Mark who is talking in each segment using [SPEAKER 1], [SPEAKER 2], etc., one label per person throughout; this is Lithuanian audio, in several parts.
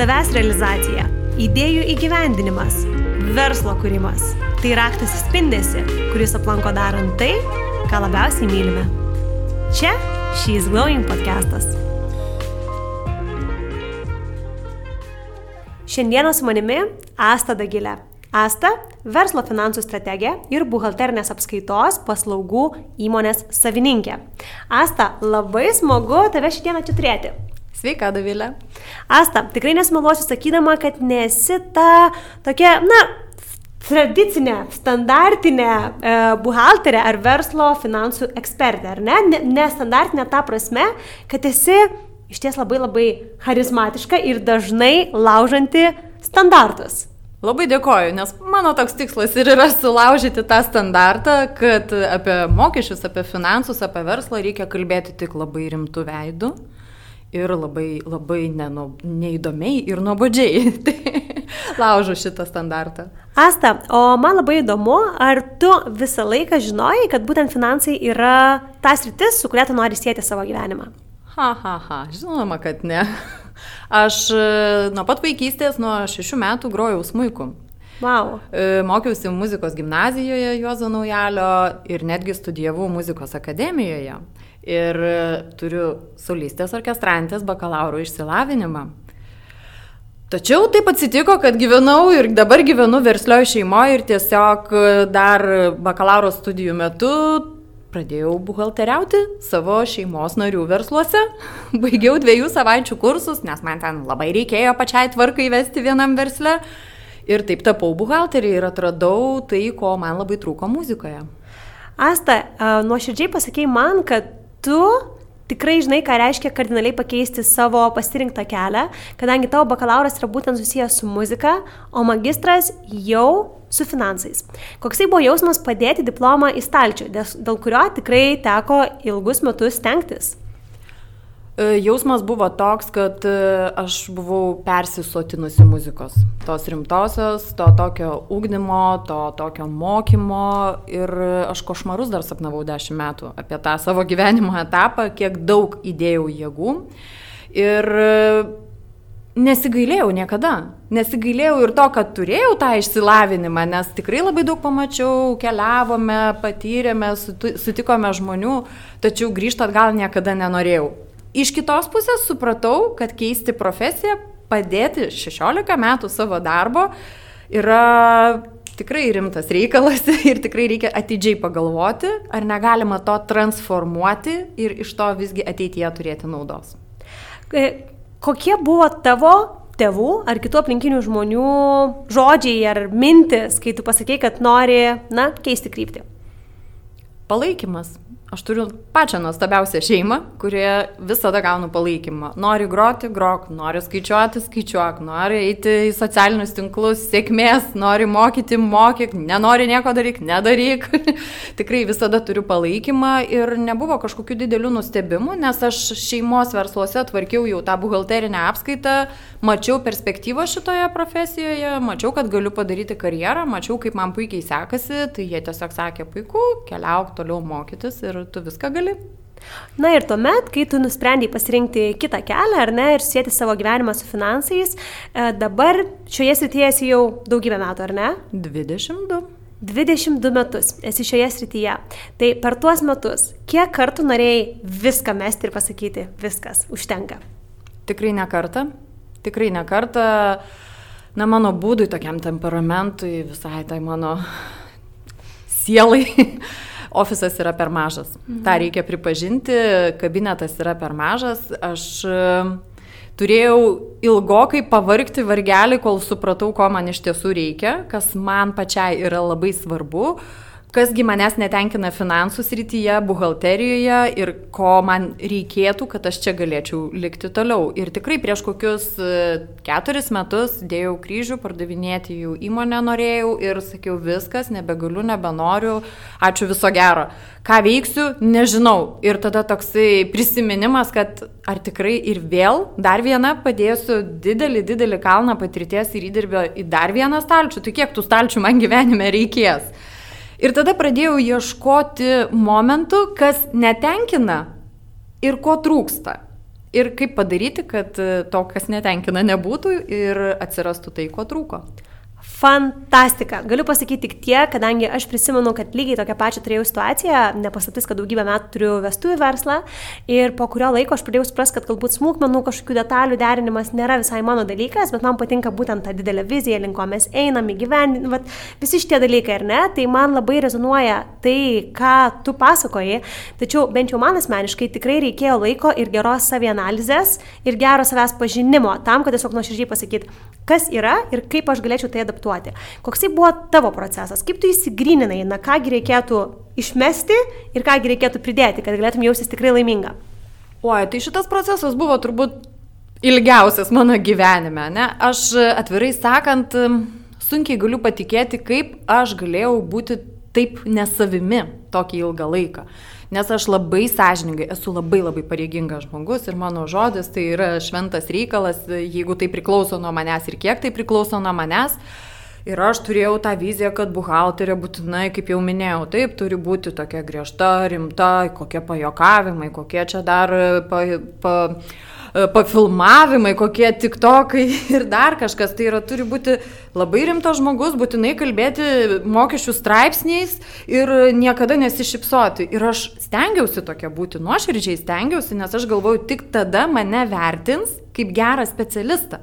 [SPEAKER 1] savęs realizacija, idėjų įgyvendinimas, verslo kūrimas. Tai raktas įspindėsi, kuris aplanko darant tai, ką labiausiai mylime. Čia She's Glowing podcastas. Šiandieną su manimi Asta Dagilė. Asta - verslo finansų strategė ir buhalterinės apskaitos paslaugų įmonės savininkė. Asta, labai smagu tave šiandieną čia turėti.
[SPEAKER 2] Sveika, Davilė.
[SPEAKER 1] Asta, tikrai nesmeluosiu sakydama, kad nesi ta tokia, na, tradicinė, standartinė e, buhalterė ar verslo finansų ekspertė, ar ne? Nestandartinė ta prasme, kad esi iš ties labai labai charizmatiška ir dažnai laužanti standartus.
[SPEAKER 2] Labai dėkoju, nes mano toks tikslas ir yra sulaužyti tą standartą, kad apie mokesčius, apie finansus, apie verslą reikia kalbėti tik labai rimtų veidų ir labai, labai nenu, neįdomiai ir nuobodžiai. Tai laužu šitą standartą.
[SPEAKER 1] Asta, o man labai įdomu, ar tu visą laiką žinojai, kad būtent finansai yra tas rytis, su kuria tu nori sėti savo gyvenimą?
[SPEAKER 2] Ha, ha, ha, žinoma, kad ne. Aš e, nuo pat vaikystės, nuo šešių metų grojau smūjų.
[SPEAKER 1] Wow.
[SPEAKER 2] E, mokiausi muzikos gimnazijoje Juozo Naujalio ir netgi studijavau muzikos akademijoje ir turiu solistės orkestrantės bakalauro išsilavinimą. Tačiau taip atsitiko, kad gyvenau ir dabar gyvenu verslioje šeimoje ir tiesiog dar bakalauro studijų metu pradėjau buhalteriauti savo šeimos narių versluose. Baigiau dviejų savaičių kursus, nes man ten labai reikėjo pačiai tvarkai įvesti vienam versle. Ir taip tapau buhalterį ir atradau tai, ko man labai trūko muzikoje.
[SPEAKER 1] Asta, nuoširdžiai pasakėjai man, kad tu tikrai žinai, ką reiškia kardinaliai pakeisti savo pasirinktą kelią, kadangi tavo bakalauras yra būtent susijęs su muzika, o magistras jau su finansais. Koksai buvo jausmas padėti diplomą į stalčių, dėl kurio tikrai teko ilgus metus stengtis?
[SPEAKER 2] E, jausmas buvo toks, kad e, aš buvau persisotinusi muzikos. Tos rimtosios, to tokio ūkdymo, to tokio mokymo ir aš košmarus dar sapnavau dešimt metų apie tą savo gyvenimo etapą, kiek daug įdėjau jėgų. Ir e, nesigailėjau niekada. Nesigailėjau ir to, kad turėjau tą išsilavinimą, nes tikrai labai daug pamačiau, keliavome, patyrėme, sutikome žmonių, tačiau grįžti atgal niekada nenorėjau. Iš kitos pusės supratau, kad keisti profesiją, padėti 16 metų savo darbo yra tikrai rimtas reikalas ir tikrai reikia atidžiai pagalvoti, ar negalima to transformuoti ir iš to visgi ateityje turėti naudos.
[SPEAKER 1] E, kokie buvo tavo tėvų ar kitų aplinkinių žmonių žodžiai ar mintis, kai tu pasakei, kad nori, na, keisti kryptį?
[SPEAKER 2] Palaikymas. Aš turiu pačią nuostabiausią šeimą, kurioje visada gaunu palaikymą. Nori groti, grok, nori skaičiuoti, skaičiuok, nori eiti į socialinius tinklus, sėkmės, nori mokyti, mokyk, nenori nieko daryk, nedaryk. Tikrai visada turiu palaikymą ir nebuvo kažkokių didelių nustebimų, nes aš šeimos versluose tvarkiau jau tą buhalterinę apskaitą, mačiau perspektyvą šitoje profesijoje, mačiau, kad galiu padaryti karjerą, mačiau, kaip man puikiai sekasi, tai jie tiesiog sakė, puiku, keliauk toliau mokytis ir tu viską gali.
[SPEAKER 1] Na ir tuomet, kai tu nusprendai pasirinkti kitą kelią, ar ne, ir sėti savo gyvenimą su finansais, e, dabar šioje srityje esi jau daugybę metų, ar ne?
[SPEAKER 2] 22.
[SPEAKER 1] 22 metus esi šioje srityje. Tai per tuos metus, kiek kartų norėjai viską mesti ir pasakyti, viskas, užtenka?
[SPEAKER 2] Tikrai ne kartą. Tikrai ne kartą. Na, mano būdui, tokiam temperamentui, visai tai mano sielai ofisas yra per mažas. Mhm. Ta reikia pripažinti, kabinetas yra per mažas. Aš e, turėjau ilgokai pavargti vargelį, kol supratau, ko man iš tiesų reikia, kas man pačiai yra labai svarbu kasgi manęs netenkina finansų srityje, buhalterijoje ir ko man reikėtų, kad aš čia galėčiau likti toliau. Ir tikrai prieš kokius e, keturis metus dėjau kryžių, pardavinėti jų įmonę norėjau ir sakiau viskas, nebegaliu, nebenoriu, ačiū viso gero. Ką veiksiu, nežinau. Ir tada toksai prisiminimas, kad ar tikrai ir vėl dar vieną padėsiu didelį, didelį kalną patirties ir įdirbio į dar vieną stalčių. Tai kiek tų stalčių man gyvenime reikės? Ir tada pradėjau ieškoti momentų, kas netenkina ir ko trūksta. Ir kaip padaryti, kad to, kas netenkina, nebūtų ir atsirastų tai, ko trūko.
[SPEAKER 1] Fantastika. Galiu pasakyti tik tiek, kadangi aš prisimenu, kad lygiai tokią pačią turėjau situaciją, nepasatis, kad daugybę metų turiu vestuvių verslą ir po kurio laiko aš pradėjau suprasti, kad galbūt smulkmenų kažkokių detalių derinimas nėra visai mano dalykas, bet man patinka būtent ta didelė vizija, link ko mes einam įgyvendinti, visi šitie dalykai, ar ne, tai man labai rezonuoja tai, ką tu pasakoji, tačiau bent jau man asmeniškai tikrai reikėjo laiko ir geros savianalizės ir gero savęs pažinimo tam, kad tiesiog nuoširdžiai pasakyti, kas yra ir kaip aš galėčiau tai adaptuoti. Koksai buvo tavo procesas, kaip tu įsigryninai, na kągi reikėtų išmesti ir kągi reikėtų pridėti, kad galėtum jaustis tikrai laiminga.
[SPEAKER 2] Oi, tai šitas procesas buvo turbūt ilgiausias mano gyvenime, ne? Aš atvirai sakant, sunkiai galiu patikėti, kaip aš galėjau būti taip nesavimi tokį ilgą laiką. Nes aš labai sąžiningai, esu labai labai pareigingas žmogus ir mano žodis tai yra šventas reikalas, jeigu tai priklauso nuo manęs ir kiek tai priklauso nuo manęs. Ir aš turėjau tą viziją, kad buhalterė būtinai, kaip jau minėjau, taip, turi būti tokia griežta, rimta, kokie pajokavimai, kokie čia dar pa, pa, pafilmavimai, kokie tik tokai ir dar kažkas. Tai yra, turi būti labai rimtas žmogus, būtinai kalbėti mokesčių straipsniais ir niekada nesišypsoti. Ir aš stengiausi tokia būti, nuoširdžiai stengiausi, nes aš galvoju, tik tada mane vertins kaip gerą specialistą.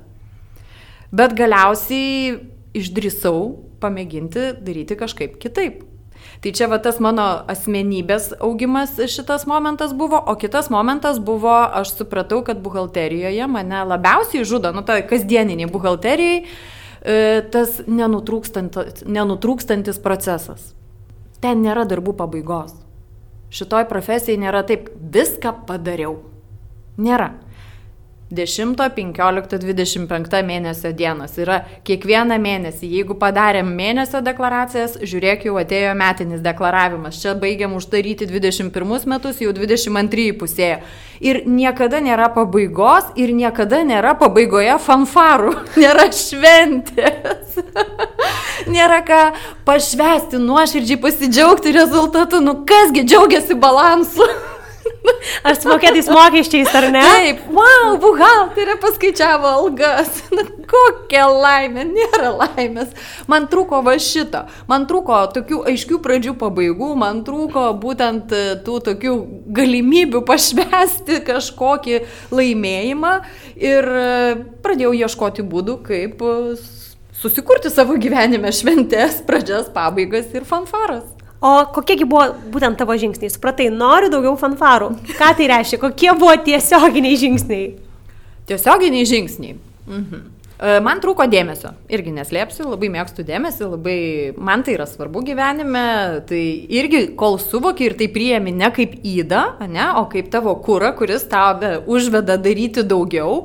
[SPEAKER 2] Bet galiausiai išdrįsau pamėginti daryti kažkaip kitaip. Tai čia va tas mano asmenybės augimas šitas momentas buvo, o kitas momentas buvo, aš supratau, kad buhalterijoje mane labiausiai žudo, nu tai kasdieniniai buhalterijai, e, tas nenutrūkstantis, nenutrūkstantis procesas. Ten nėra darbų pabaigos. Šitoj profesijai nėra taip, viską padariau. Nėra. 10, 15, 25 mėnesio dienos. Yra kiekvieną mėnesį. Jeigu padarėm mėnesio deklaracijas, žiūrėk, jau atėjo metinis deklaravimas. Čia baigiam uždaryti 21 metus, jau 22 pusėje. Ir niekada nėra pabaigos ir niekada nėra pabaigoje fanfarų. Nėra šventės. nėra ką pašvesti, nuoširdžiai pasidžiaugti rezultatu. Nu kasgi džiaugiasi balansu.
[SPEAKER 1] Ar su mokėtais mokesčiais, ar ne?
[SPEAKER 2] Taip, wow, buhalterė paskaičiavo algas. Na, kokia laimė, nėra laimės. Man trūko va šito. Man trūko tokių aiškių pradžių pabaigų, man trūko būtent e, tų tokių galimybių pašvesti kažkokį laimėjimą ir e, pradėjau ieškoti būdų, kaip e, susikurti savo gyvenime šventės, pradžias, pabaigas ir fanfaras.
[SPEAKER 1] O kokiegi buvo būtent tavo žingsniai? Supratai, noriu daugiau fanfarų. Ką tai reiškia? Kokie buvo tiesioginiai žingsniai?
[SPEAKER 2] Tiesioginiai žingsniai. Mhm. E, man trūko dėmesio, irgi neslėpsiu, labai mėgstu dėmesį, labai man tai yra svarbu gyvenime, tai irgi kol suvoki ir tai priemi ne kaip įdą, ne, o kaip tavo kūrą, kuris tave užveda daryti daugiau,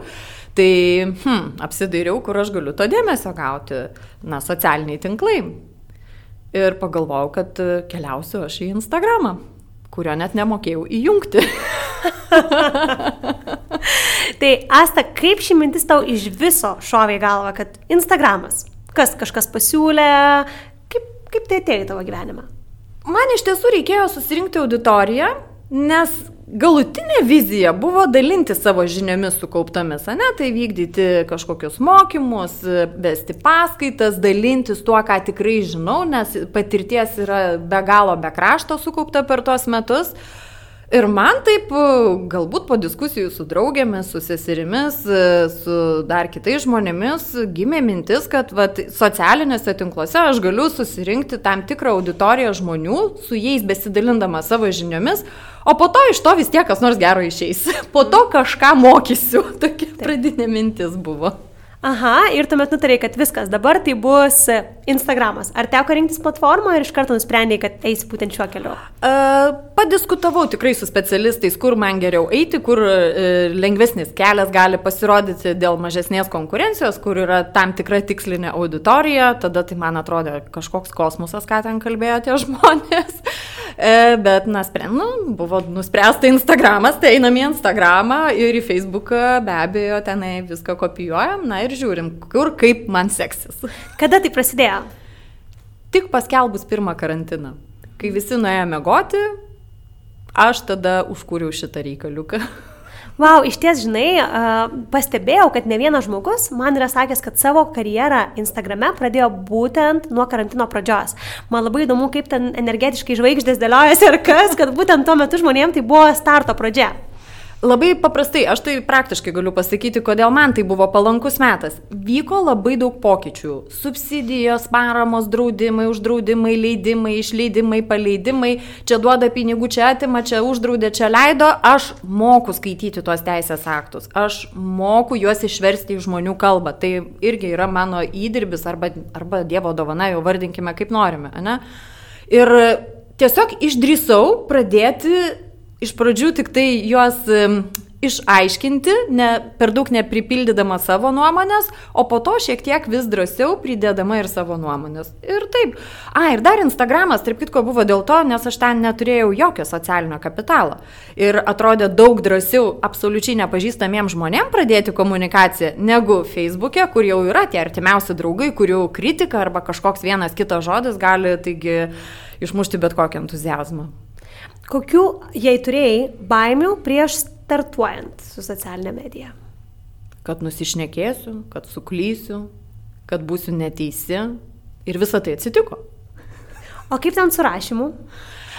[SPEAKER 2] tai hm, apsidairiau, kur aš galiu to dėmesio gauti, na, socialiniai tinklai. Ir pagalvojau, kad e, keliausiu aš į Instagramą, kurio net nemokėjau įjungti.
[SPEAKER 1] tai Asta, kaip ši mintis tau iš viso šovė į galvą, kad Instagramas, kas kažkas pasiūlė, kaip, kaip tai atėjo į tavo gyvenimą?
[SPEAKER 2] Man iš tiesų reikėjo susirinkti auditoriją, nes galutinė vizija buvo dalinti savo žiniomis sukauptomis, ne, tai vykdyti kažkokius mokymus, vesti paskaitas, dalintis tuo, ką tikrai žinau, nes patirties yra be galo be krašto sukaupta per tuos metus. Ir man taip, galbūt po diskusijų su draugėmis, su seserimis, su dar kitais žmonėmis gimė mintis, kad vat, socialiniuose tinkluose aš galiu susirinkti tam tikrą auditoriją žmonių, su jais besidalindama savo žiniomis, o po to iš to vis tiek kas nors gero išeis. Po to kažką mokysiu. Tokia pradinė mintis buvo.
[SPEAKER 1] Aha, ir tuomet nutarė, kad viskas, dabar tai bus Instagramas. Ar teko rinktis platformą ir iš karto nusprendėjai, kad eisi būtent šiuo keliu?
[SPEAKER 2] Uh, padiskutavau tikrai su specialistais, kur man geriau eiti, kur uh, lengvesnis kelias gali pasirodyti dėl mažesnės konkurencijos, kur yra tam tikra tikslinė auditorija, tada tai man atrodė kažkoks kosmosas, ką ten kalbėjo tie žmonės. Uh, bet, na, sprend, nu, buvo nuspręsta Instagramas, tai einam į Instagramą ir į Facebooką, be abejo, tenai viską kopijuojam. Na, ir ir žiūrim, kur kaip man seksis.
[SPEAKER 1] Kada tai prasidėjo?
[SPEAKER 2] Tik paskelbus pirmą karantiną. Kai visi nuėjo mėgoti, aš tada užkūriau šitą reikaliuką.
[SPEAKER 1] Wow, iš ties, žinai, pastebėjau, kad ne vienas žmogus man yra sakęs, kad savo karjerą Instagrame pradėjo būtent nuo karantino pradžios. Man labai įdomu, kaip ten energetiškai žvaigždės dėliojasi ir kas, kad būtent tuo metu žmonėms tai buvo starto pradžia.
[SPEAKER 2] Labai paprastai, aš tai praktiškai galiu pasakyti, kodėl man tai buvo palankus metas. Vyko labai daug pokyčių. Subsidijos, paramos, draudimai, uždraudimai, leidimai, išleidimai, paleidimai. Čia duoda pinigų, čia atima, čia uždraudė, čia leido. Aš moku skaityti tuos teisės aktus. Aš moku juos išversti į žmonių kalbą. Tai irgi yra mano įdirbis arba, arba Dievo dovana, jau vardinkime kaip norime. Ne? Ir tiesiog išdrįsau pradėti iš pradžių tik tai juos išaiškinti, ne, per daug nepripildydama savo nuomonės, o po to šiek tiek vis drąsiau pridėdama ir savo nuomonės. Ir taip. A, ir dar Instagramas, tarp kitko, buvo dėl to, nes aš ten neturėjau jokio socialinio kapitalo. Ir atrodė daug drąsiau absoliučiai nepažįstamiems žmonėms pradėti komunikaciją, negu Facebook'e, kur jau yra tie artimiausi draugai, kurių kritika arba kažkoks vienas kitas žodis gali taigi išmušti bet kokį entuzijazmą.
[SPEAKER 1] Kokių, jei turėjai, baimių prieš startuojant su socialinė medija?
[SPEAKER 2] Kad nusišnekėsiu, kad suklysiu, kad būsiu neteisi. Ir visa tai atsitiko.
[SPEAKER 1] O kaip ten su rašymu?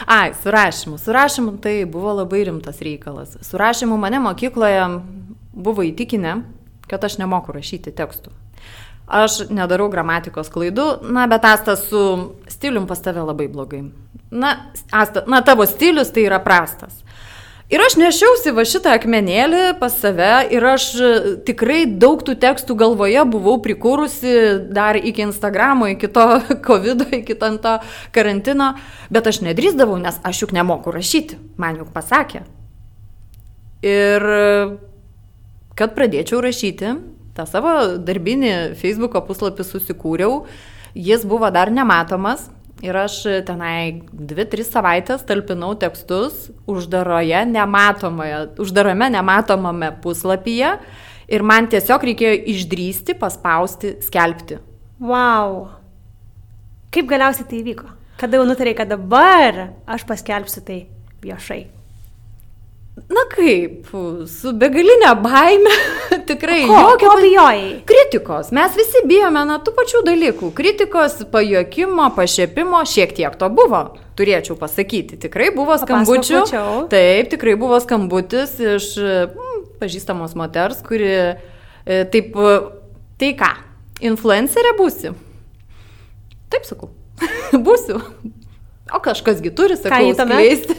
[SPEAKER 2] Ai, su rašymu. Su rašymu tai buvo labai rimtas reikalas. Su rašymu mane mokykloje buvo įtikinę, kad aš nemoku rašyti tekstų. Aš nedarau gramatikos klaidų, na, bet Asta su stilium pas tave labai blogai. Na, Asta, na, tavo stilius tai yra prastas. Ir aš nešiausi va šitą akmenėlį pas save ir aš e, tikrai daug tų tekstų galvoje buvau prikūrusi dar iki Instagramo, iki to COVID, iki to karantino, bet aš nedrįsdavau, nes aš juk nemoku rašyti, man juk pasakė. Ir kad pradėčiau rašyti, tą savo darbinį Facebook'o puslapį susikūriau, jis buvo dar nematomas ir aš tenai 2-3 savaitės talpinau tekstus uždaroje, nematomoje, uždarame nematomame puslapyje ir man tiesiog reikėjo išdrysti, paspausti, skelbti.
[SPEAKER 1] Wow. Kaip galiausiai tai įvyko? Kada jau nutarėjai, kad dabar aš paskelbsiu tai viešai?
[SPEAKER 2] Na kaip, su begalinė baime, tikrai
[SPEAKER 1] ko, jokio ko bijojai.
[SPEAKER 2] Kritikos, mes visi bijome na tų pačių dalykų. Kritikos, pajokimo, pašėpimo, šiek tiek to buvo, turėčiau pasakyti. Tikrai buvo skambučių. Taip, tikrai buvo skambutis iš mm, pažįstamos moters, kuri e, taip, tai ką, influencerė būsi? Taip sakau, būsiu. O kažkasgi turi, sakau, skleisti.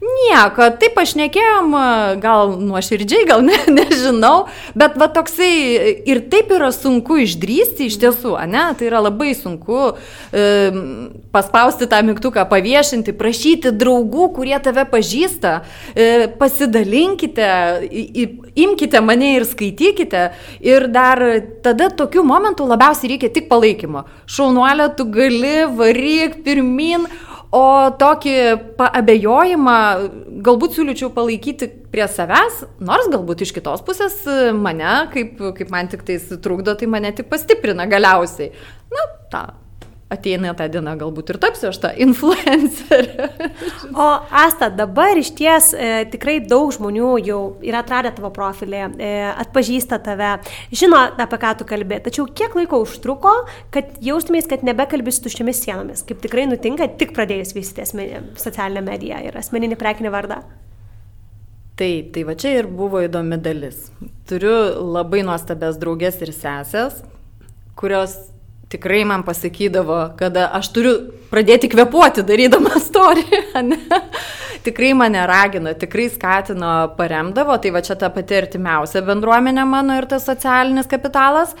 [SPEAKER 2] Nieko, taip pašnekėjom, gal nuoširdžiai, gal ne, nežinau, bet va toksai ir taip yra sunku išdrysti iš tiesų, ne? Tai yra labai sunku e, paspausti tą mygtuką, paviešinti, prašyti draugų, kurie tave pažįsta, e, pasidalinkite, i, imkite mane ir skaitykite. Ir dar tada tokiu momentu labiausiai reikia tik palaikymo. Šaunuolė, tu gali, varyk pirmin O tokį abejojimą galbūt siūlyčiau palaikyti prie savęs, nors galbūt iš kitos pusės mane, kaip, kaip man tik tai trukdo, tai mane tik pastiprina galiausiai. Na, tą ateina tą dieną galbūt ir tapsiu aš tą influencerį.
[SPEAKER 1] o Asta, dabar iš ties e, tikrai daug žmonių jau yra atradę tavo profilį, e, atpažįsta tave, žino, apie ką tu kalbė. Tačiau kiek laiko užtruko, kad jaustumės, kad nebekalbė su tuščiamis sienomis, kaip tikrai nutinka tik pradėjus vystyti socialinę mediją ir asmeninį prekinį vardą?
[SPEAKER 2] Taip, tai va čia ir buvo įdomi dalis. Turiu labai nuostabės draugės ir sesės, kurios tikrai man pasakydavo, kada aš turiu pradėti kvepuoti darydama istoriją. tikrai mane ragino, tikrai skatino, paremdavo, tai va čia ta pati artimiausia bendruomenė mano ir tas socialinis kapitalas.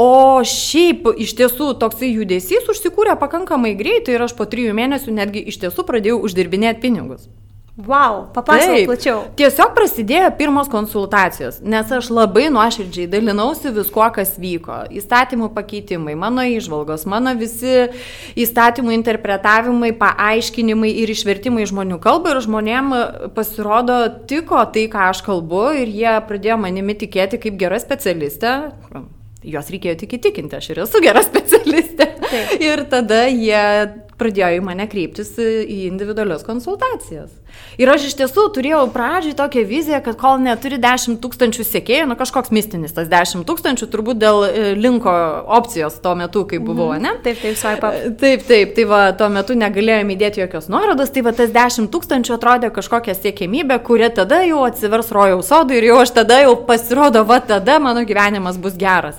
[SPEAKER 2] O šiaip iš tiesų toksai judesys užsikūrė pakankamai greitai ir aš po trijų mėnesių netgi iš tiesų pradėjau uždirbinėti pinigus.
[SPEAKER 1] Wow, papasakok plačiau.
[SPEAKER 2] Tiesiog prasidėjo pirmos konsultacijos, nes aš labai nuoširdžiai dalinausi viskuo, kas vyko. Įstatymų pakeitimai, mano išvalgos, mano visi įstatymų interpretavimai, paaiškinimai ir išvertimai žmonių kalbą ir žmonėm pasirodo tiko tai, ką aš kalbu ir jie pradėjo manimi tikėti kaip gera specialistė juos reikėjo tik įtikinti, aš ir esu gera specialistė. Taip. Ir tada jie pradėjo į mane kreiptis į individualias konsultacijas. Ir aš iš tiesų turėjau pradžiai tokią viziją, kad kol neturi 10 tūkstančių sėkėjų, nu kažkoks mistinis tas 10 tūkstančių, turbūt dėl e, linko opcijos tuo metu, kai buvau,
[SPEAKER 1] Mhm.
[SPEAKER 2] ne?
[SPEAKER 1] Taip, taip, swipe up.
[SPEAKER 2] Taip, taip, tai va, tuo metu negalėjome įdėti jokios nuorodos, tai va tas 10 tūkstančių atrodė kažkokia siekėmybė, kuria tada jau atsivers rojaus sodai ir jau aš tada jau pasirodo, va tada mano gyvenimas bus geras.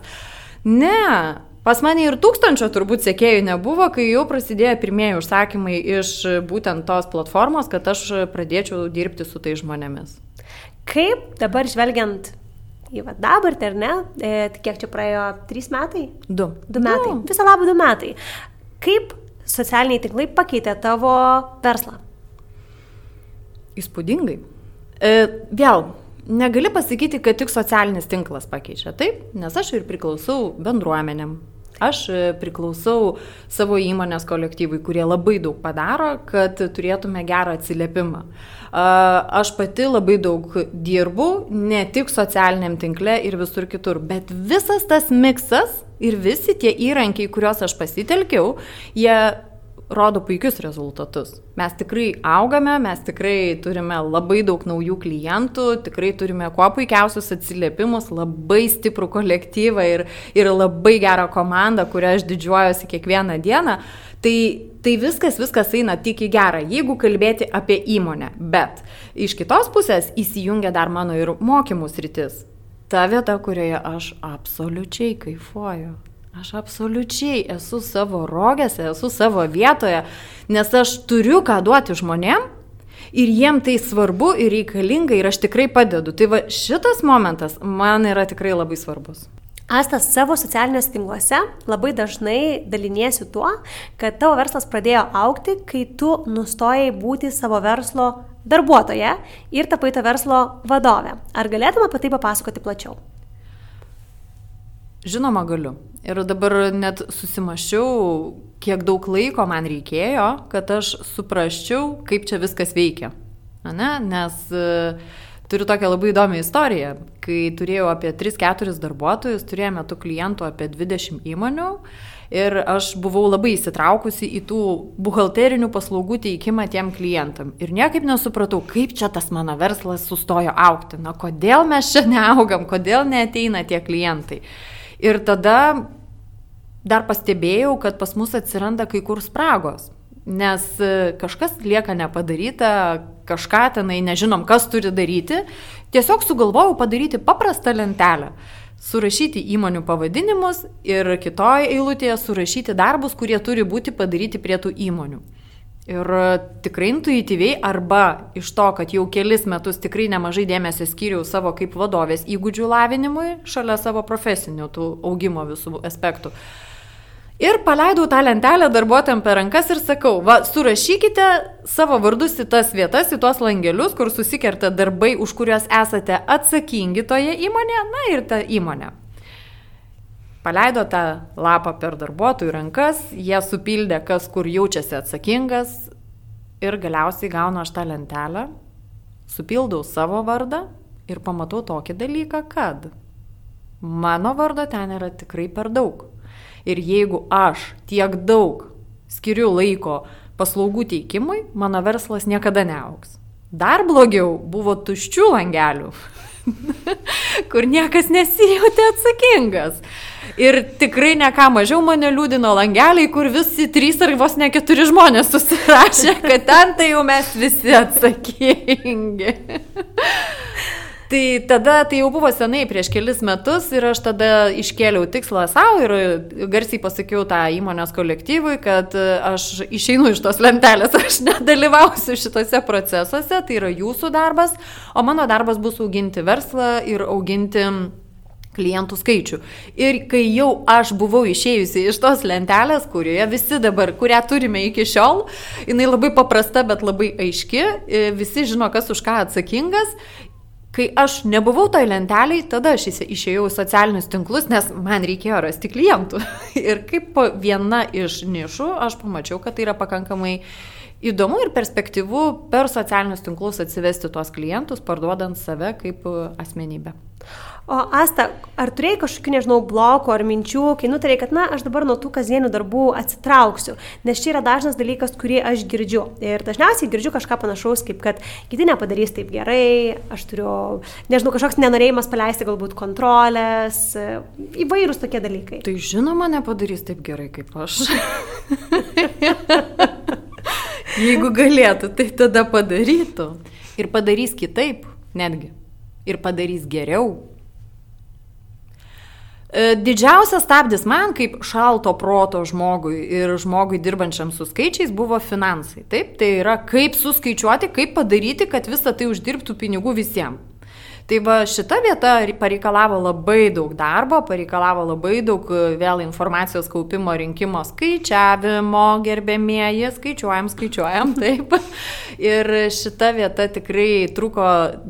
[SPEAKER 2] Ne, pas mane ir tūkstančio turbūt sekėjų nebuvo, kai jau prasidėjo pirmieji užsakymai iš būtent tos platformos, kad aš pradėčiau dirbti su tai žmonėmis.
[SPEAKER 1] Kaip dabar žvelgiant į va, dabartį, ar ne, e, tai kiek čia praėjo, trys metai?
[SPEAKER 2] Du.
[SPEAKER 1] Du metai.
[SPEAKER 2] Nu,
[SPEAKER 1] Visą labą du metai. Kaip socialiniai tinklai pakeitė tavo verslą?
[SPEAKER 2] Įspūdingai. E, vėl, negali pasakyti, kad tik socialinis tinklas pakeičia, taip, nes aš ir priklausau bendruomenėm. Aš e, priklausau savo įmonės kolektyvui, kurie labai daug padaro, kad turėtume gerą atsiliepimą. Aš pati labai daug dirbu, ne tik socialiniam tinkle ir visur kitur, bet visas tas miksas ir visi tie įrankiai, kuriuos aš pasitelkiau, jie rodo puikius rezultatus. Mes tikrai augame, mes tikrai turime labai daug naujų klientų, tikrai turime kuo puikiausius atsiliepimus, labai stiprų kolektyvą ir, ir labai gerą komandą, kurią aš didžiuojuosi kiekvieną dieną. Tai, tai viskas, viskas eina tik į gerą, jeigu kalbėti apie įmonę. Bet iš kitos pusės įsijungia dar mano ir mokymus rytis. Ta vieta, kurioje aš absoliučiai kaifuoju. Aš absoliučiai esu savo rogėse, esu savo vietoje, nes aš turiu ką duoti žmonėm ir jiem tai svarbu ir reikalinga ir aš tikrai padedu. Tai va šitas momentas man yra tikrai labai svarbus.
[SPEAKER 1] Astas savo socialiniuose tinkluose labai dažnai daliniesi tuo, kad tavo verslas pradėjo aukti, kai tu nustojai būti savo verslo darbuotoja ir tapai to verslo vadovė. Ar galėtum apie tai papasakoti plačiau?
[SPEAKER 2] Žinoma, galiu. Ir dabar net susimašiau, kiek daug laiko man reikėjo, kad aš suprasčiau, kaip čia viskas veikia. Ane? Nes e, turiu tokią labai įdomią istoriją. Kai turėjau apie 3-4 darbuotojus, turėjome tų klientų apie 20 įmonių. Ir aš buvau labai įsitraukusi į tų buhalterinių paslaugų teikimą tiem klientam. Ir niekaip nesupratau, kaip čia tas mano verslas sustojo aukti. Na, kodėl mes čia neaugam, kodėl neateina tie klientai. Ir tada dar pastebėjau, kad pas mus atsiranda kai kur spragos. Nes e, kažkas lieka nepadaryta, kažką tenai nežinom, kas turi daryti. Tiesiog sugalvojau padaryti paprastą lentelę. Surašyti įmonių pavadinimus ir kitoje eilutėje surašyti darbus, kurie turi būti padaryti prie tų įmonių. Ir tikrai intuityviai arba iš to, kad jau kelis metus tikrai nemažai dėmesio skyriau savo kaip vadovės įgūdžių lavinimui, šalia savo profesinių tų augimo visų aspektų. Ir paleidau tą lentelę darbuotojams per rankas ir sakau, va, surašykite savo vardus į tas vietas, į tuos langelius, kur susikerta darbai, už kuriuos esate atsakingi toje įmonėje, na ir ta įmonė. Paleido tą lapą per darbuotojų rankas, jie supildė, kas kur jaučiasi atsakingas ir galiausiai gaunu aš tą lentelę, supildau savo vardą ir pamatau tokį dalyką, kad mano vardo ten yra tikrai per daug. Ir jeigu aš tiek daug skiriu laiko paslaugų teikimui, mano verslas niekada neauks. Dar blogiau buvo tuščių langelių, kur niekas nesijauti atsakingas. Ir tikrai ne ką mažiau mane liūdino langeliai, kur visi trys ar vos ne keturi žmonės susirašė, kad ten tai jau mes visi atsakingi. Tai tada, tai jau buvo senai prieš kelis metus ir aš tada iškėliau tikslą savo ir garsiai pasakiau tą įmonės kolektyvui, kad aš išeinu iš tos lentelės, aš nedalyvausiu šitose procesuose, tai yra jūsų darbas, o mano darbas bus auginti verslą ir auginti klientų skaičių. Ir kai jau aš buvau išėjusi iš tos lentelės, kurioje visi dabar, kurią turime iki šiol, jinai labai paprasta, bet labai aiški, visi žino, kas už ką atsakingas. Kai aš nebuvau toj lenteliai, tada aš išėjau į socialinius tinklus, nes man reikėjo rasti klientų. Ir kaip viena iš nišų, aš pamačiau, kad tai yra pakankamai įdomu ir perspektyvu per socialinius tinklus atsivesti tuos klientus, parduodant save kaip asmenybę.
[SPEAKER 1] O Asta, ar turėjai kažkokių, nežinau, blokų ar minčių, kai nutarėjai, kad, na, aš dabar nuo tų kasdienių darbų atsitrauksiu, nes čia yra dažnas dalykas, kurį aš girdžiu. Ir dažniausiai girdžiu kažką panašaus, kaip kad kiti nepadarys taip gerai, aš turiu, nežinau, kažkoks nenorėjimas paleisti galbūt kontrolės, įvairūs tokie dalykai.
[SPEAKER 2] Tai žinoma, nepadarys taip gerai kaip aš. Jeigu galėtų, tai tada padarytų. Ir padarys kitaip, netgi. Ir padarys geriau. E, didžiausias stabdis man kaip šalto proto žmogui ir žmogui dirbančiam su skaičiais buvo finansai. Taip, tai yra kaip suskaičiuoti, kaip padaryti, kad visą tai uždirbtų pinigų visiems. Tai va šita vieta pareikalavo labai daug darbo, pareikalavo labai daug e, vėl informacijos kaupimo, rinkimo, skaičiavimo, gerbėmieji, skaičiuojam, skaičiuojam, taip. Ir šita vieta tikrai truko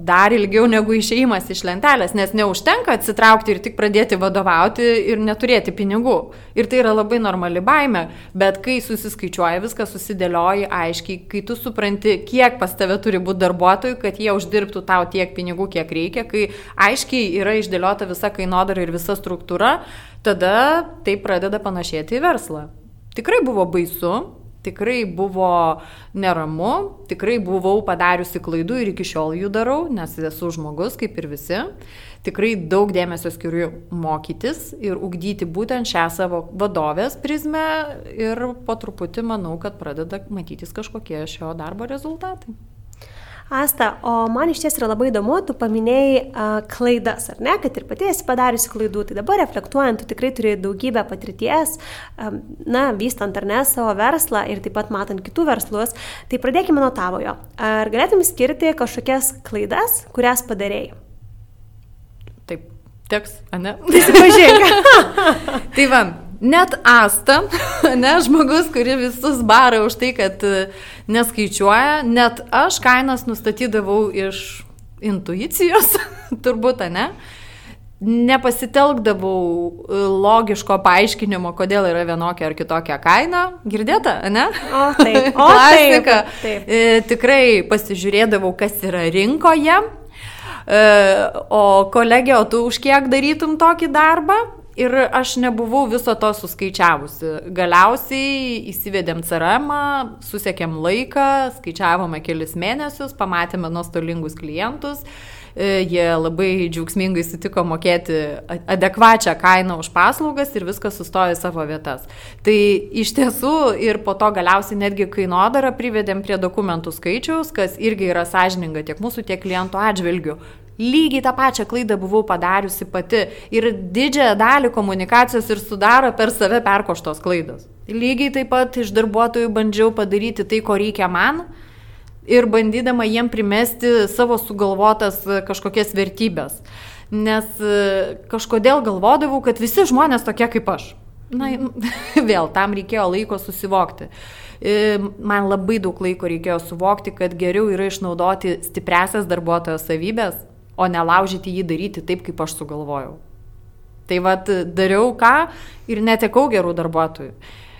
[SPEAKER 2] dar ilgiau negu išeimas iš lentelės, nes neužtenka atsitraukti ir tik pradėti vadovauti ir neturėti pinigų. Ir tai yra labai normali baime, bet kai susiskaičiuoja, viskas susidėlioja aiškiai, kai tu supranti, kiek pas tave turi būti darbuotojų, kad jie uždirbtų tau tiek pinigų, kiek reikia reikia, kai aiškiai yra išdėliota visa kainodara ir visa struktūra, tada tai pradeda panašėti į verslą. Tikrai buvo baisu, tikrai buvo neramu, tikrai buvau padariusi klaidų ir iki šiol jų darau, nes esu žmogus kaip ir visi. Tikrai daug dėmesio skiriu mokytis ir ugdyti būtent šią savo vadovės prizmę ir po truputį manau, kad pradeda matytis kažkokie šio darbo rezultatai.
[SPEAKER 1] Asta, o man iš ties yra labai įdomu, tu paminėjai uh, klaidas, ar ne, kad ir pati esi padariusi klaidų, tai dabar reflektuojant, tu tikrai turi daugybę patirties, um, na, vystant ar ne savo verslą ir taip pat matant kitų verslus, tai pradėkime nuo tavojo. Ar galėtum skirti kažkokias klaidas, kurias padarėjai?
[SPEAKER 2] Taip, teks, ne?
[SPEAKER 1] Prisipažink.
[SPEAKER 2] tai va, net Asta, ne žmogus, kuri visus bara už tai, kad e, neskaičiuoja, net aš kainas nustatydavau iš intuicijos, turbūt, ne? Nepasitelkdavau logiško paaiškinimo, kodėl yra vienokia ar kitokia kaina. Girdėta, ne?
[SPEAKER 1] O, taip. O,
[SPEAKER 2] Klasika. Taip, taip. E, tikrai pasižiūrėdavau, kas yra rinkoje. E, o kolegė, o tu už kiek darytum tokį darbą? Ir aš nebuvau viso to suskaičiavusi. Galiausiai įsivedėm CRM, susiekėm laiką, skaičiavome kelis mėnesius, pamatėme nuostolingus klientus. E, jie labai džiaugsmingai sutiko mokėti adekvačią kainą už paslaugas ir viskas sustojo į savo vietas. Tai iš tiesų ir po to galiausiai netgi kainodarą privedėm prie dokumentų skaičiaus, kas irgi yra sąžininga tiek mūsų, tiek klientų atžvilgių. Lygiai tą pačią klaidą buvau padariusi pati ir didžiąją dalį komunikacijos ir sudaro per save perkoštos klaidos. Lygiai taip pat iš darbuotojų bandžiau padaryti tai, ko reikia man ir bandydama jiem primesti savo sugalvotas kažkokias vertybės. Nes e, kažkodėl galvodavau, kad visi žmonės tokie kaip aš. Na, vėl tam reikėjo laiko susivokti. E, man labai daug laiko reikėjo suvokti, kad geriau yra išnaudoti stipresias darbuotojo savybės, o nelaužyti jį daryti taip, kaip aš sugalvojau. Tai vad, dariau ką ir netekau gerų darbuotojų.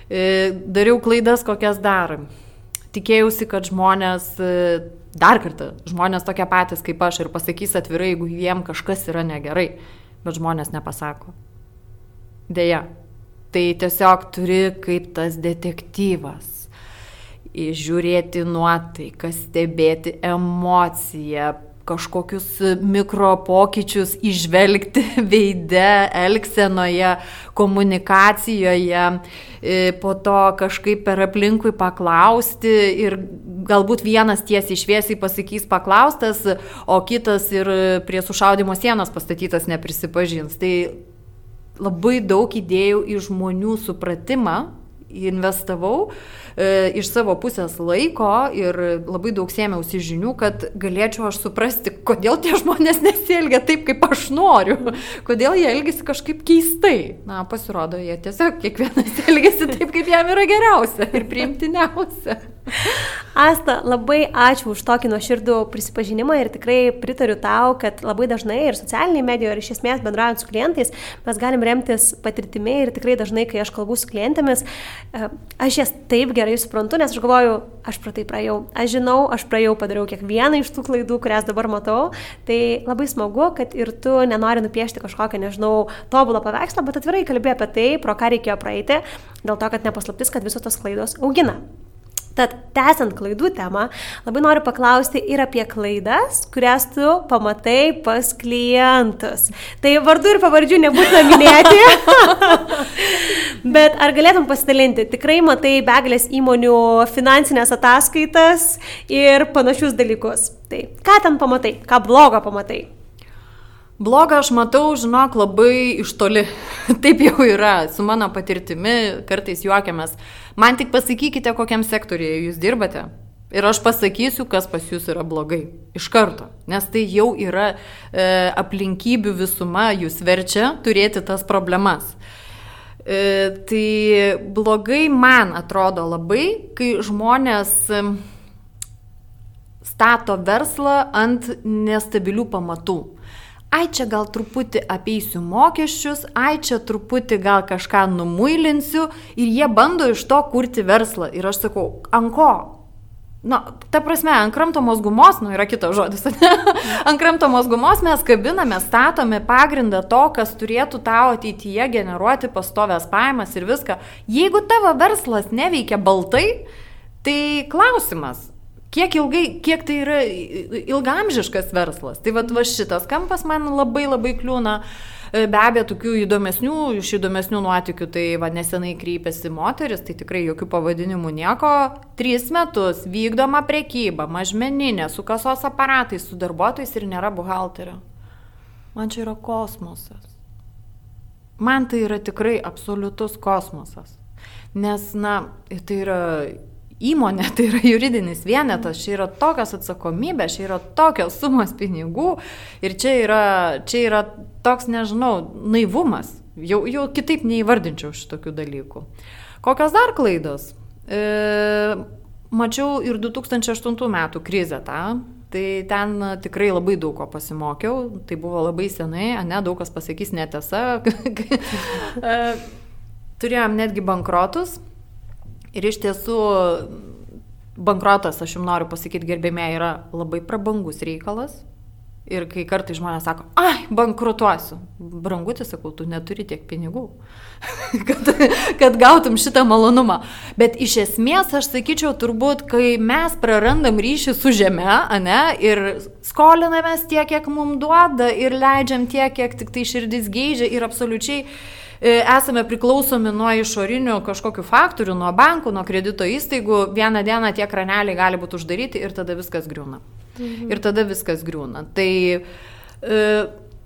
[SPEAKER 2] E, dariau klaidas, kokias darom. Tikėjausi, kad žmonės, e, dar kartą, žmonės tokie patys kaip aš ir pasakys atvirai, jeigu jiem kažkas yra negerai, bet žmonės nepasako. Deja, tai tiesiog turi kaip tas detektyvas žiūrėti nuotaiką, stebėti emociją, kažkokius mikro pokyčius išvelgti veide, elgsenoje, komunikacijoje, e, po to kažkaip per aplinkui paklausti ir galbūt vienas tiesiai šviesiai pasakys paklaustas, o kitas ir prie sušaudimo sienos pastatytas neprisipažins. Tai labai daug įdėjau į žmonių supratimą investavau e, iš savo pusės laiko ir labai daug sėmiausi žinių, kad galėčiau aš suprasti, kodėl tie žmonės nesielgia taip, kaip aš noriu, kodėl jie elgesi kažkaip keistai. Na, pasirodo, jie tiesiog kiekvienas elgesi taip, kaip jam yra geriausia ir priimtiniausia.
[SPEAKER 1] Asta, labai ačiū už tokį nuoširdų prisipažinimą ir tikrai pritariu tau, kad labai dažnai ir socialiniai medijoje, ir iš esmės bendraujant su klientais, mes galim remtis patirtimi ir tikrai dažnai, kai aš kalbu su klientėmis, e, aš jas taip gerai suprantu, nes aš galvoju, aš pro tai praėjau, aš žinau, aš praėjau, padariau kiekvieną iš tų klaidų, kurias dabar matau, tai labai smagu, kad ir tu nenori nupiešti kažkokią, nežinau, tobulą paveikslą, bet atvirai kalbėjai apie tai, pro ką reikėjo praeiti, dėl to, kad nepaslaptis, kad visos tos klaidos augina. Tad, tęsiant klaidų temą, labai noriu paklausti ir apie klaidas, kurias tu pamatai pas klientus. Tai vardu ir pavardžių nebūtina minėti, bet ar galėtum pasidalinti, tikrai matai begalės įmonių finansinės ataskaitas ir panašius dalykus. Tai ką ten pamatai, ką blogo pamatai?
[SPEAKER 2] Blogą aš matau, žinok, labai iš toli. Taip jau yra, su mano patirtimi kartais juokiamės. Man tik pasakykite, kokiam sektoriuje jūs dirbate. Ir aš pasakysiu, kas pas jūs yra blogai. Iš karto. Nes tai jau yra e, aplinkybių visuma, jūs verčia turėti tas problemas. E, tai blogai man atrodo labai, kai žmonės e, stato verslą ant nestabilių pamatų ai čia gal truputį apeisiu mokesčius, ai čia truputį gal kažką numuilinsiu ir jie bando iš to kurti verslą. Ir aš sakau, ant ko? Na, ta prasme, ant kramtomos gumos, nu yra kitas žodis, ant kramtomos gumos mes kabiname, statome pagrindą to, kas turėtų tau ateityje generuoti pastovės pajamas ir viską. Jeigu tavo verslas neveikia baltai, tai klausimas, kiek ilgai, kiek tai yra ilgamžiškas verslas. Tai va, va šitas kampas man labai labai kliūna. E, be abejo, tokių įdomesnių, iš įdomesnių nuotikių, tai va, nesenai kreipėsi moteris, tai tikrai jokių pavadinimų nieko. Tris metus vykdoma prekyba, mažmeninė, su kasos aparatais, su darbuotojais ir nėra buhalterio. Man čia yra kosmosas. Man tai yra tikrai absoliutus kosmosas. Nes, na, tai yra įmonė, tai yra juridinis vienetas, čia yra tokios atsakomybės, čia yra tokios sumos pinigų ir čia yra, čia yra toks, nežinau, naivumas. Jau, jau kitaip neįvardinčiau šitokių dalykų. Kokios dar klaidos? E, mačiau ir 2008 metų krizę tą, tai ten tikrai labai daug ko pasimokiau, tai buvo labai senai, ne, daug kas pasakys netiesa. E, turėjom netgi bankrotus, Ir iš tiesų bankrotas, aš jums noriu pasakyti, gerbėmė, yra labai prabangus reikalas. Ir kai kartai žmonės sako, ai, bankrutuosiu. Brangutis, sakau, tu neturi tiek pinigų, kad, kad gautum šitą malonumą. Bet iš esmės aš sakyčiau, turbūt, kai mes prarandam ryšį su žeme, ne, ir skolinamės tiek, kiek mums duoda, ir leidžiam tiek, kiek tik tai širdis geidžia, ir absoliučiai E, esame priklausomi nuo išorinių kažkokių faktorių, nuo bankų, nuo kredito įstaigų, vieną dieną tie kraneliai gali būti uždaryti ir tada viskas griūna. Mhm. Ir tada viskas griūna. Tai e,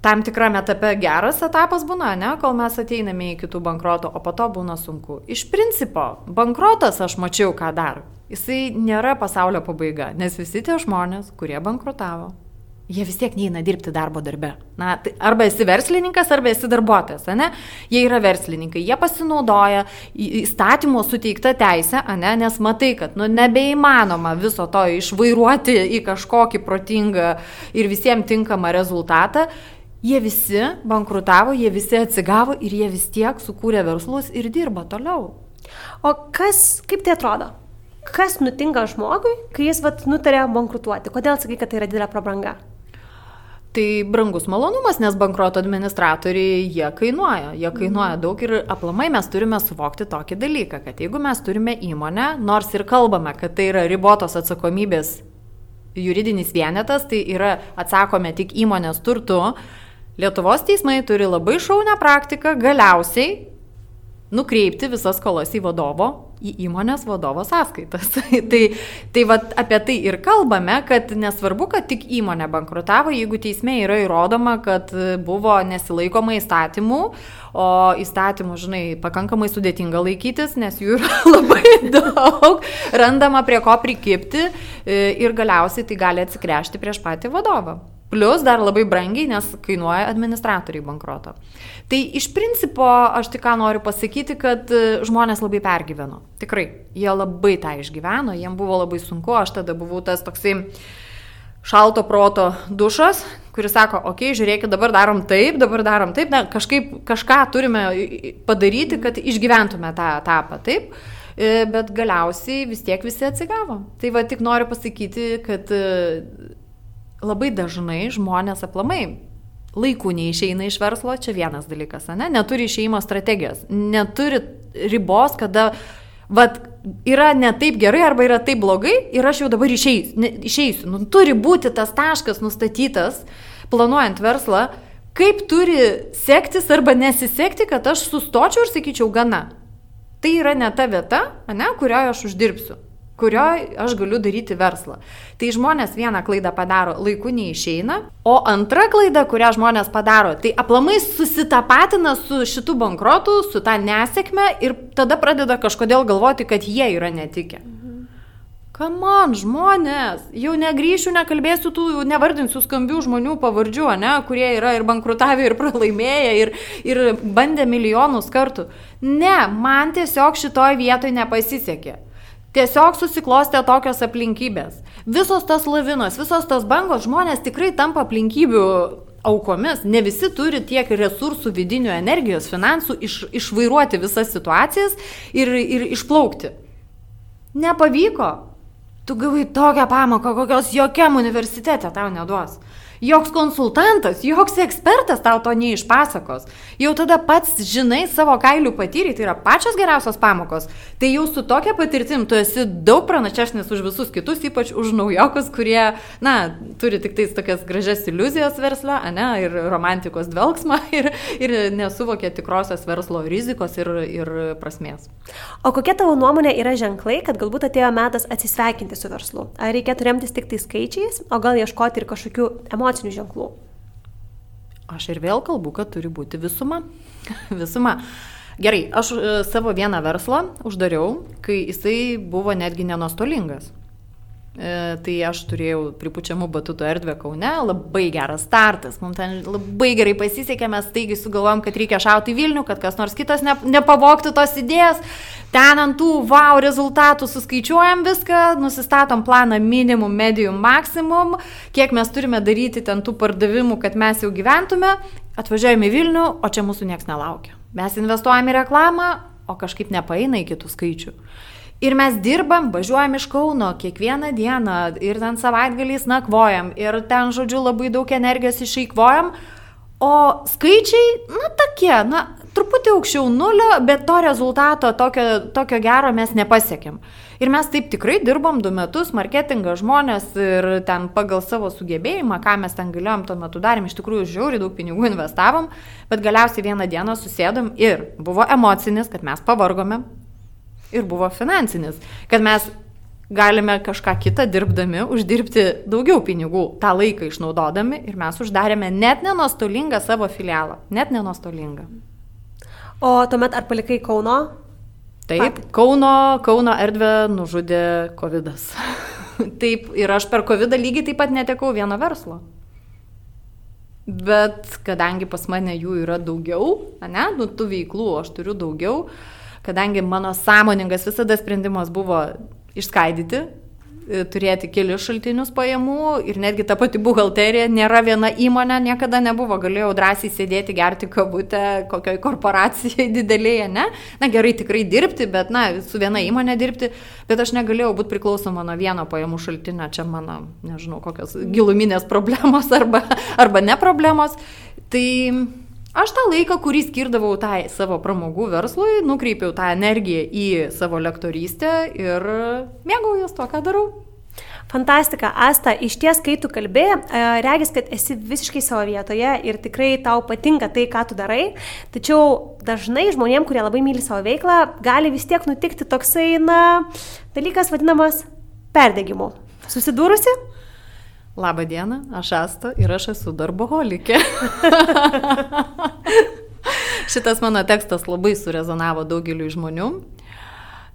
[SPEAKER 2] tam tikrame etape geras etapas būna, ne, kol mes ateiname į kitų bankroto, o po to būna sunku. Iš principo, bankrotas aš mačiau, ką dar. Jisai nėra pasaulio pabaiga, nes visi tie žmonės, kurie bankrutavo, jie vis tiek neina dirbti darbo darbe. Na, tai arba esi verslininkas, arba esi darbuotojas, ne? Jie yra verslininkai, jie pasinaudoja įstatymo suteiktą teisę, ne? Nes matai, kad nu, nebeįmanoma viso to išvairuoti į kažkokį protingą ir visiems tinkamą rezultatą. Jie visi bankrutavo, jie visi atsigavo ir jie vis tiek sukūrė verslus ir dirba toliau.
[SPEAKER 1] O kas, kaip tai atrodo? Kas nutinka žmogui, kai jis vat, nutarė bankrutuoti? Kodėl sakai, kad tai yra didelė prabanga?
[SPEAKER 2] Tai brangus malonumas, nes bankruoto administratoriai jie kainuoja, jie kainuoja mhm. daug ir aplamai mes turime suvokti tokį dalyką, kad jeigu mes turime įmonę, nors ir kalbame, kad tai yra ribotos atsakomybės juridinis vienetas, tai yra atsakome tik įmonės turtu, Lietuvos teismai turi labai šaunę praktiką galiausiai nukreipti visas skolas į vadovo į įmonės vadovo sąskaitas. tai tai vat, apie tai ir kalbame, kad nesvarbu, kad tik įmonė bankrutavo, jeigu teisme yra įrodoma, kad buvo nesilaikoma įstatymų, o įstatymų, žinai, pakankamai sudėtinga laikytis, nes jų yra labai daug, randama prie ko prikipti e, ir galiausiai tai gali atsikrešti prieš patį vadovą. Plus dar labai brangiai, nes kainuoja administratoriai bankroto. Tai iš principo aš tik ką noriu pasakyti, kad e, žmonės labai pergyveno. Tikrai, jie labai tą išgyveno, jiems buvo labai sunku, aš tada buvau tas toksai šalto proto dušas, kuris sako, okei, okay, žiūrėkit, dabar darom taip, dabar darom taip, na, kažkaip kažką turime padaryti, kad išgyventume tą etapą, taip. E, bet galiausiai vis tiek visi atsigavo. Tai va tik noriu pasakyti, kad e, labai dažnai žmonės aplamai laikų neišeina iš verslo, čia vienas dalykas, ne? neturi išeimo strategijos, neturi ribos, kada vat, yra ne taip gerai arba yra taip blogai ir aš jau dabar išeisiu. Ne, išeisiu. Nu, turi būti tas taškas nustatytas, planuojant verslą, kaip turi sektis arba nesisekti, kad aš sustočiau ir sakyčiau gana. Tai yra ne ta vieta, ne, kurioje aš uždirbsiu kurioje aš galiu daryti verslą. Tai žmonės vieną klaidą padaro, laiku neišeina, o antra klaida, kurią žmonės padaro, tai aplamai susitapatina su šitu bankrotu, su tą nesėkme ir tada pradeda kažkodėl galvoti, kad jie yra netikę. Kamon, žmonės, jau negryšiu, nekalbėsiu tų, nevardinsiu skambių žmonių pavardžių, ne, kurie yra ir bankrutavę, ir pralaimėję, ir, ir bandė milijonus kartų. Ne, man tiesiog šitoj vietoj nepasisekė. Tiesiog susiklostė tokios aplinkybės. Visos tos lavinos, visos tos bangos žmonės tikrai tampa aplinkybių aukomis. Ne visi turi tiek resursų, vidinių energijos, finansų iš, išvairuoti visas situacijas ir, ir išplaukti. Nepavyko. Tu gavai tokią pamoką, kokios jokiam universitete tau neduos. Joks konsultantas, joks ekspertas tau to neišpasakos. Jau tada pats žinai savo kailių patyrį, tai yra pačios geriausios pamokos. Tai jau su tokia patirtim tu esi daug pranašesnis už visus kitus, ypač už naujokus, kurie, na, turi tik tais tokias gražias iliuzijas verslą, ne, ir romantikos dvelgsmą, ir, ir nesuvokia tikrosios verslo rizikos ir, ir prasmės.
[SPEAKER 1] O kokia tavo nuomonė yra ženklai, kad galbūt atėjo metas atsisveikinti su verslu? Ar reikėtų remtis tik tai skaičiais, o gal ieškoti ir kažkokių emocijų? Emocinių ženklų.
[SPEAKER 2] Aš ir vėl kalbu, kad turi būti visuma. visuma. Gerai, aš e, savo vieną verslą uždariau, kai jisai buvo netgi nenostolingas. E, tai aš turėjau pripučiamų batutų erdvę Kaune, labai geras startas, mums ten labai gerai pasisekė, mes taigi sugalvom, kad reikia šauti Vilnių, kad kas nors kitas ne, nepavoktų tos idėjas. Ten ant tų wow rezultatų suskaičiuojam viską, nusistatom planą minimum, medium, maksimum, kiek mes turime daryti ten tų pardavimų, kad mes jau gyventume, atvažiuojame į Vilnių, o čia mūsų niekas nelaukia. Mes investuojame į reklamą, o kažkaip nepaeina iki tų skaičių. Ir mes dirbam, važiuojam iš Kauno kiekvieną dieną ir ten savaitgaliais nakvojam ir ten, žodžiu, labai daug energijos išeikvojam, o skaičiai, na, tokie, na, truputį aukščiau nulio, bet to rezultato tokio, tokio gero mes nepasiekėm. Ir mes taip tikrai dirbom du metus, marketingą žmonės ir ten pagal savo sugebėjimą, ką mes ten galėjom tuo metu darėm, iš tikrųjų žiauriai daug pinigų investavom, bet galiausiai vieną dieną susėdom ir buvo emocinis, kad mes pavargome, ir buvo finansinis, kad mes galime kažką kitą dirbdami uždirbti daugiau pinigų, tą laiką išnaudodami ir mes uždarėme net nenostolingą savo filialą, net nenostolingą.
[SPEAKER 1] O tuomet ar palikai Kauno?
[SPEAKER 2] Taip, Pat. Kauno, Kauno erdvę nužudė COVID. taip, ir aš per COVID lygiai taip pat netekau vieno verslo. Bet kadangi pas mane jų yra daugiau, ne, nu tų veiklų aš turiu daugiau, uh, kadangi mano sąmoningas visada sprendimas buvo išskaidyti, e, turėti kelius šaltinius pajamų ir netgi ta pati buhalterija nėra viena įmonė, niekada nebuvo, galėjau drąsiai sėdėti, gerti kabutę kokioj korporacijai didelėje, ne? Na gerai, tikrai dirbti, bet, na, su viena įmonė dirbti, bet aš negalėjau būti priklausoma nuo vieno pajamų šaltinio, čia mano, nežinau, kokios giluminės problemos arba, arba ne problemos. Tai Aš tą laiką, kurį skirdavau tai savo pramogų verslui, nukreipiau tą energiją į savo lektorystę ir mėgaujuos to, ką darau.
[SPEAKER 1] Fantastika, Asta, iš ties, kai tu kalbė, e, regis, kad esi visiškai savo vietoje ir tikrai tau patinka tai, ką tu darai, tačiau dažnai žmonėm, kurie labai myli savo veiklą, gali vis tiek nutikti toksai, na, dalykas vadinamas perdegimu. Susidūrusi?
[SPEAKER 2] Labą dieną, aš Asta ir aš esu darboholikė. Šitas mano tekstas labai surezonavo daugeliu žmonių.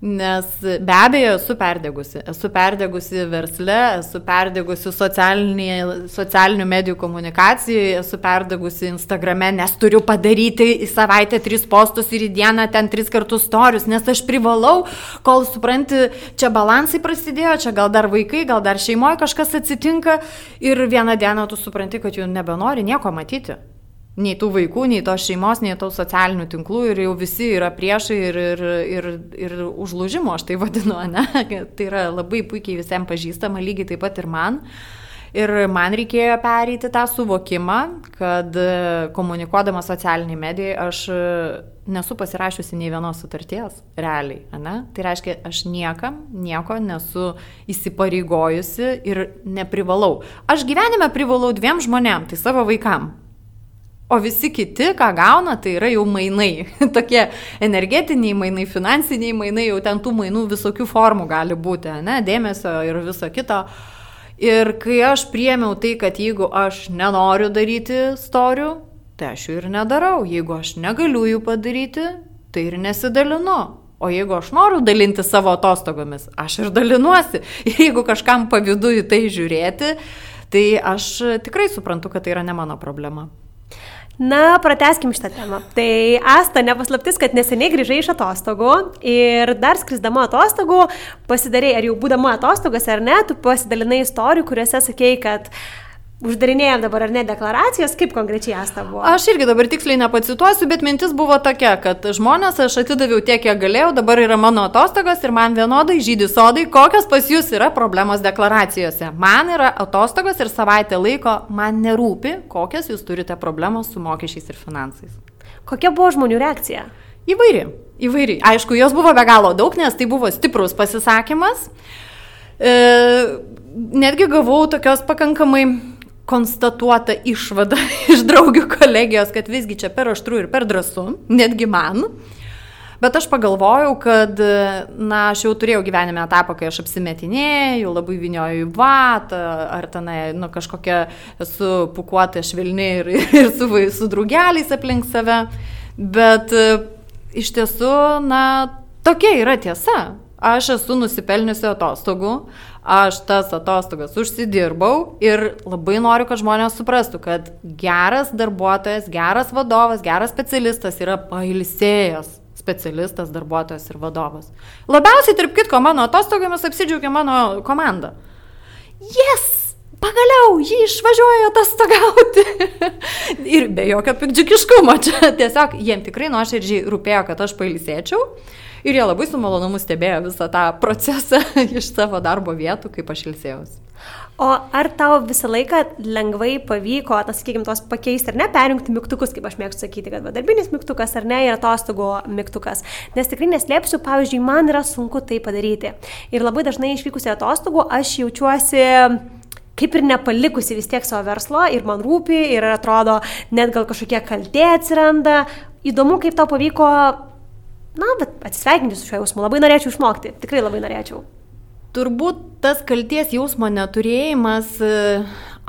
[SPEAKER 2] Nes be abejo esu perdegusi. Esu perdegusi versle, esu perdegusi socialinių medijų komunikacijoje, esu perdegusi Instagrame, nes turiu padaryti į savaitę tris postus ir į dieną ten tris kartus storius, nes aš privalau, kol supranti, čia balansai prasidėjo, čia gal dar vaikai, gal dar šeimoje kažkas atsitinka ir vieną dieną tu supranti, kad jau nebenori nieko matyti nei tų vaikų, nei tos šeimos, nei tų socialinių tinklų ir jau visi yra priešai ir, ir, ir, ir užlūžimo, aš tai vadinu, ne? Tai yra labai puikiai visiems pažįstama, lygiai taip pat ir man. Ir man reikėjo pereiti tą suvokimą, kad komunikuodama socialiniai medijai aš nesu pasirašiusi nei vienos sutarties, realiai, ne? Tai reiškia, aš niekam, nieko nesu įsipareigojusi ir neprivalau. Aš gyvenime privalau dviem žmonėm, tai savo vaikam. O visi kiti, ką gauna, tai yra jau mainai. Tokie energetiniai mainai, finansiniai mainai, jau ten tų mainų visokių formų gali būti, ne, dėmesio ir viso kito. Ir kai aš priemiau tai, kad jeigu aš nenoriu daryti storių, tai aš jų ir nedarau. Jeigu aš negaliu jų padaryti, tai ir nesidalinu. O jeigu aš noriu dalinti savo atostogomis, aš ir dalinuosi. Ir jeigu kažkam pavydu į tai žiūrėti, tai aš tikrai suprantu, kad tai yra ne mano problema.
[SPEAKER 1] Na, prateskim šitą temą. Tai Asta, nepaslaptis, kad neseniai grįžai iš atostogų ir dar skrisdama atostogų pasidarėjai, ar jau būdama atostogose ar ne, tu pasidalinai istorijų, kuriuose sakėjai, kad uh, uždarinėjom dabar ar ne deklaracijos, kaip konkrečiai asta buvo?
[SPEAKER 2] Aš irgi dabar tiksliai nepacituosiu, bet mintis buvo tokia, kad žmonės aš atidaviau tiek, kiek galėjau, dabar yra mano atostogos ir man vienodai žydį sodai, kokios pas jūs yra problemos deklaracijose. Man yra atostogos ir savaitę laiko, man nerūpi, kokias jūs turite problemos su mokesčiais ir finansais.
[SPEAKER 1] Kokia buvo žmonių reakcija?
[SPEAKER 2] Įvairi, įvairi. Aišku, jos buvo be galo daug, nes tai buvo stiprus pasisakymas. E, netgi gavau tokios pakankamai konstatuota išvada iš draugių kolegijos, kad visgi čia per aštru ir per drąsu, netgi man. Bet aš pagalvojau, kad, na, aš jau turėjau gyvenime etapą, kai aš apsimetinėjau, labai vinioju į vatą, ar tenai, nu, kažkokia esu pukuota švelni ir, ir su, su draugeliais aplink save. Bet iš tiesų, na, tokia yra tiesa. Aš esu nusipelniusi atostogų, aš tas atostogas užsidirbau ir labai noriu, kad žmonės suprastų, kad geras darbuotojas, geras vadovas, geras specialistas yra pailsėjęs specialistas, darbuotojas ir vadovas. Labiausiai, tarp kitko, mano atostogomis apsidžiaugia mano komanda. Yes! Pagaliau jį išvažiuoja atostogauti. ir be jokio pikdžiukiškumo čia. Tiesiog jiem tikrai nuoširdžiai rūpėjo, kad aš pailsėčiau. Ir jie labai su malonumu stebėjo visą tą procesą iš savo darbo vietų, kaip aš ilsėjausi.
[SPEAKER 1] O ar tau visą laiką lengvai pavyko, tas, sakykime, tos pakeisti ar ne, perjungti mygtukus, kaip aš mėgstu sakyti, kad darbinis mygtukas ar ne ir atostogų mygtukas. Nes tikrai neslėpsiu, pavyzdžiui, man yra sunku tai padaryti. Ir labai dažnai išvykusi atostogų aš jaučiuosi kaip ir nepalikusi vis tiek savo verslo ir man rūpi ir atrodo net gal kažkokie kaltė atsiranda. Įdomu, kaip tau pavyko na, bet atsisveikinti su šiuo jausmu labai norėčiau išmokti, tikrai labai norėčiau.
[SPEAKER 2] Turbūt tas kalties jausmo neturėjimas e,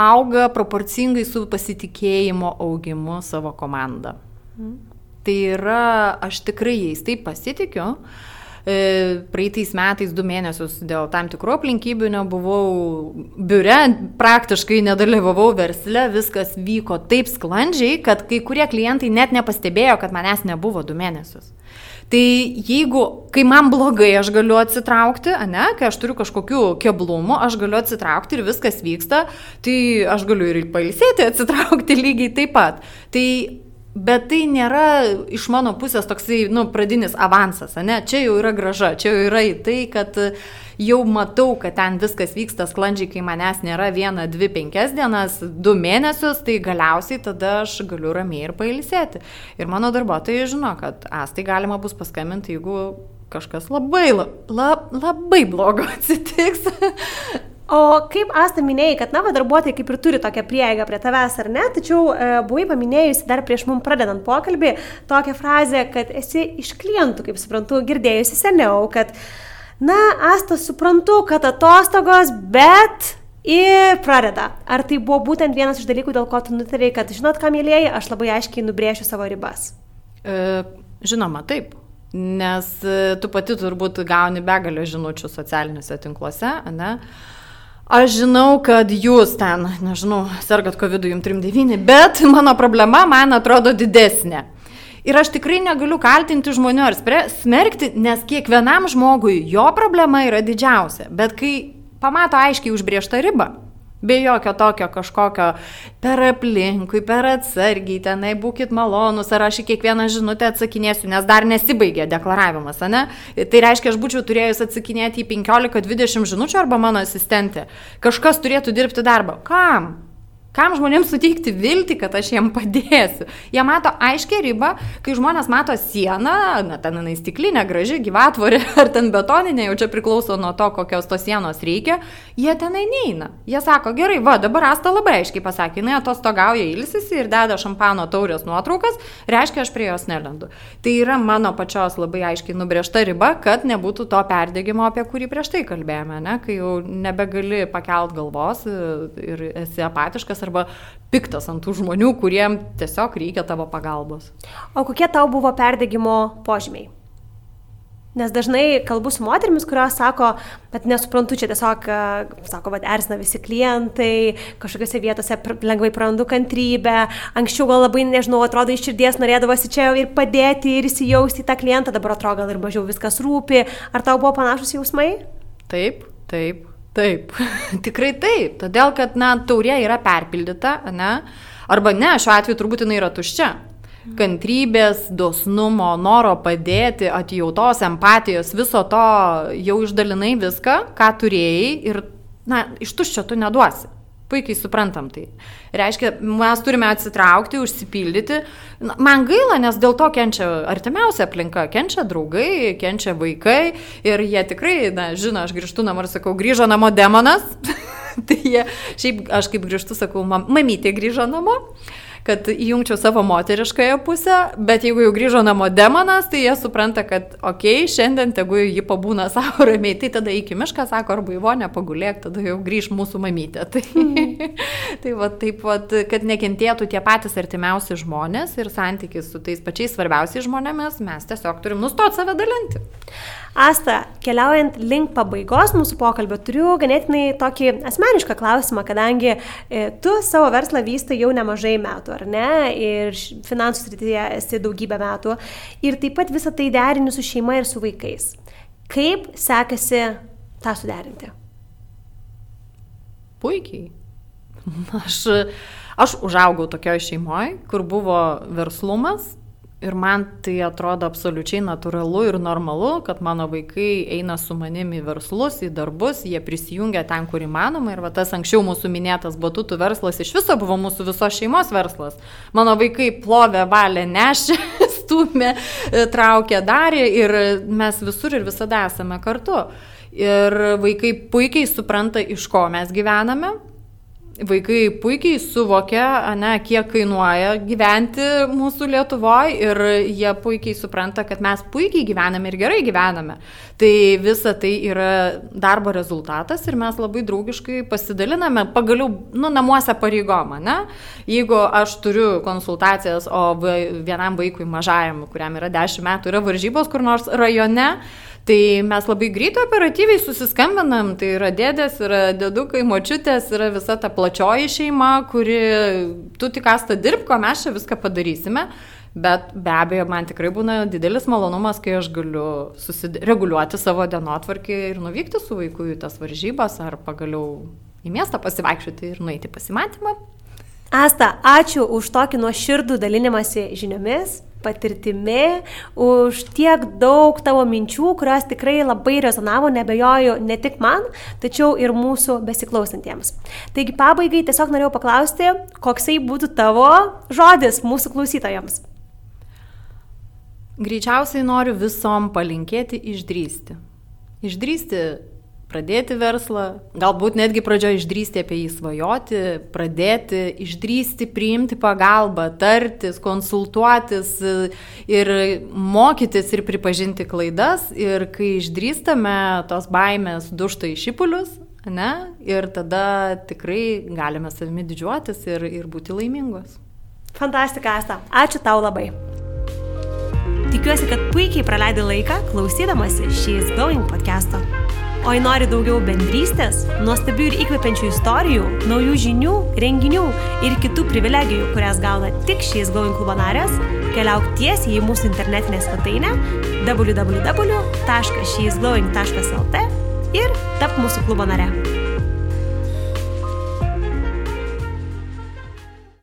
[SPEAKER 2] auga proporcingai su pasitikėjimo augimu savo komandą. Mm. Tai yra, aš tikrai jais taip pasitikiu. E, praeitais metais du mėnesius dėl tam tikrų aplinkybių nebuvau biure, praktiškai nedalyvavau versle, viskas vyko taip sklandžiai, kad kai kurie klientai net nepastebėjo, kad manęs nebuvo du mėnesius. Tai jeigu, kai man blogai, aš galiu atsitraukti, ne, kai aš turiu kažkokių keblumų, aš galiu atsitraukti ir viskas vyksta, tai aš galiu ir pailsėti, atsitraukti lygiai taip pat. Tai Bet tai nėra iš mano pusės toksai, nu, pradinis avansas, ne? Čia jau yra graža, čia jau yra į tai, kad jau matau, kad ten viskas vyksta sklandžiai, kai manęs nėra viena, dvi, penkias dienas, du mėnesius, tai galiausiai tada aš galiu ramiai ir pailsėti. Ir mano darbuotojai žino, kad astai galima bus paskambinti, jeigu kažkas labai, lab, labai blogo atsitiks.
[SPEAKER 1] O kaip Asta minėjai, kad, na, va, darbuotojai kaip ir turi tokią prieigą prie tavęs ar ne, tačiau e, buvai paminėjusi dar prieš mum pradedant pokalbį tokią frazę, kad esi iš klientų, kaip suprantu, girdėjusi seniau, kad, na, Asta, suprantu, kad atostogos, bet ir pradeda. Ar tai buvo būtent vienas iš dalykų, dėl ko tu nutarėjai, kad, žinot, ką mėlyjei, aš labai aiškiai nubrėšiu savo ribas?
[SPEAKER 2] E, žinoma, taip. Nes e, tu pati turbūt gauni begalę žinučių socialiniuose tinkluose, ne? Aš žinau, kad jūs ten, nežinau, sergat COVID jums 39, bet mano problema man atrodo didesnė. Ir aš tikrai negaliu kaltinti žmonių ar smerkti, nes kiekvienam žmogui jo problema yra didžiausia. Bet kai pamato aiškiai užbriežtą ribą, Be jokio tokio kažkokio per aplinkui, per atsargiai, tenai būkit malonus, ar aš į kiekvieną žinutę atsakinėsiu, nes dar nesibaigė deklaravimas, ne? Tai reiškia, aš būčiau turėjus atsakinėti į 15-20 žinučių arba mano asistentė. Kažkas turėtų dirbti darbą. Kam? Kam žmonėms suteikti viltį, kad aš jiem padėsiu? Jie mato aiškę ribą, kai žmonės mato sieną, na, ten jinai stiklinė, graži, gyvatvorė ar ten betoninė, jau čia priklauso nuo to, kokios tos sienos reikia, jie tenai neina. Jie sako, gerai, va, dabar Asta labai aiškiai pasakė, jinai atostogauja ilsisi ir deda šampano taurės nuotraukas, reiškia, aš prie jos nelendu. Tai yra mano pačios labai aiškiai nubriežta riba, kad nebūtų to perdėgymo, apie kurį prieš tai kalbėjome, ne? kai jau nebegali pakelt galvos ir esi apatiškas arba piktas ant tų žmonių, kuriem tiesiog reikia tavo pagalbos.
[SPEAKER 1] O kokie tau buvo perdegimo požymiai? Nes dažnai kalbu su moterimis, kurios sako, bet nesuprantu, čia tiesiog, sako, bet erzina visi klientai, kažkokiose vietose lengvai prarandu kantrybę, anksčiau gal labai, nežinau, atrodo iš širdies norėdavosi čia ir padėti ir įsijausti į tą klientą, dabar atrodo gal ir mažiau viskas rūpi. Ar tau buvo panašus jausmai?
[SPEAKER 2] Taip, taip. Taip, tikrai taip, todėl kad, na, taurė yra perpildyta, ne? Arba ne, šiuo atveju turbūt jinai yra tuščia. Kantrybės, dosnumo, noro padėti, atjautos, empatijos, viso to jau išdalinai viską, ką turėjai ir, na, iš tuščio tu neduosi. Puikiai suprantam tai. Reiškia, mes turime atsitraukti, užsipildyti. Man gaila, nes dėl to kenčia artimiausia aplinka, kenčia draugai, kenčia vaikai ir jie tikrai, na, žino, aš grįžtu namo ir sakau, grįžo namo demonas. tai jie, šiaip aš kaip grįžtu, sakau, mamytė grįžo namo kad įjungčiau savo moteriškąją pusę, bet jeigu jau grįžo namo demonas, tai jie supranta, kad, okei, okay, šiandien tegu jį pabūna savo ramiai, tai tada iki mišką sako, arba į vonę pagulėk, tada jau grįž mūsų mamytė. Tai, mm. tai va, taip, va, kad nekentėtų tie patys artimiausi žmonės ir santykis su tais pačiais svarbiausiais žmonėmis, mes tiesiog turim nustoti save dalinti.
[SPEAKER 1] Asta, keliaujant link pabaigos mūsų pokalbio, turiu ganėtinai tokį asmenišką klausimą, kadangi e, tu savo verslą vystai jau nemažai metų, ar ne? Ir finansų srityje esi daugybę metų. Ir taip pat visą tai derini su šeima ir su vaikais. Kaip sekasi tą suderinti?
[SPEAKER 2] Puikiai. Aš, aš užaugau tokioje šeimoje, kur buvo verslumas, Ir man tai atrodo absoliučiai natūralu ir normalu, kad mano vaikai eina su manimi į verslus, į darbus, jie prisijungia ten, kur įmanoma. Ir va tas anksčiau mūsų minėtas batutų verslas iš viso buvo mūsų visos šeimos verslas. Mano vaikai plovė, valė, nešė, stumė, traukė, darė ir mes visur ir visada esame kartu. Ir vaikai puikiai supranta, iš ko mes gyvename, vaikai puikiai suvokia, ne, kiek kainuoja gyventi mūsų Lietuvoje ir jie puikiai supranta, kad mes puikiai gyvename ir gerai gyvename. Tai visa tai yra darbo rezultatas ir mes labai draugiškai pasidaliname pagaliau, nu, namuose pareigom, ne? Jeigu aš turiu konsultacijas, o vienam vaikui mažajam, kuriam yra 10 metų, yra varžybos kur nors rajone, Tai mes labai greitai operatyviai susiskambinam, tai yra dėdės, yra dėdukai, močiutės, yra visa ta plačioji šeima, kuri tu tik asta dirbk, o mes čia viską padarysime. Bet be abejo, man tikrai būna didelis malonumas, kai aš galiu reguliuoti savo dienotvarkį ir nuvykti su vaiku į tas varžybas ar pagaliau į miestą pasivaikščioti ir nueiti pasimatymą.
[SPEAKER 1] Asta, ačiū už tokį nuoširdų dalinimąsi žiniomis patirtimi, už tiek daug tavo minčių, kurios tikrai labai rezonavo, nebejoju, ne tik man, tačiau ir mūsų besiklausantiems. Taigi pabaigai tiesiog norėjau paklausti, koksai būtų tavo žodis mūsų klausytojams.
[SPEAKER 2] Greičiausiai noriu visom palinkėti išdrysti. Išdrysti pradėti verslą, galbūt netgi pradžioje išdrysti apie jį svajoti, pradėti, išdrysti, priimti pagalbą, tartis, konsultuotis ir mokytis ir pripažinti klaidas. Ir kai išdrystame, tos baimės dušta į šipulius, ne, ir tada tikrai galime savimi didžiuotis ir, ir būti laimingos.
[SPEAKER 1] Fantastika, Asta. Ačiū tau labai. Tikiuosi, kad puikiai praleidai laiką klausydamasi She's Going podcast'o. O jei nori daugiau bendrystės, nuostabių ir įkvepiančių istorijų, naujų žinių, renginių ir kitų privilegijų, kurias gauna tik She's Going klubo narės, keliauk tiesiai į mūsų internetinę svetainę www.sheisglowing.lt ir tap mūsų klubo nare.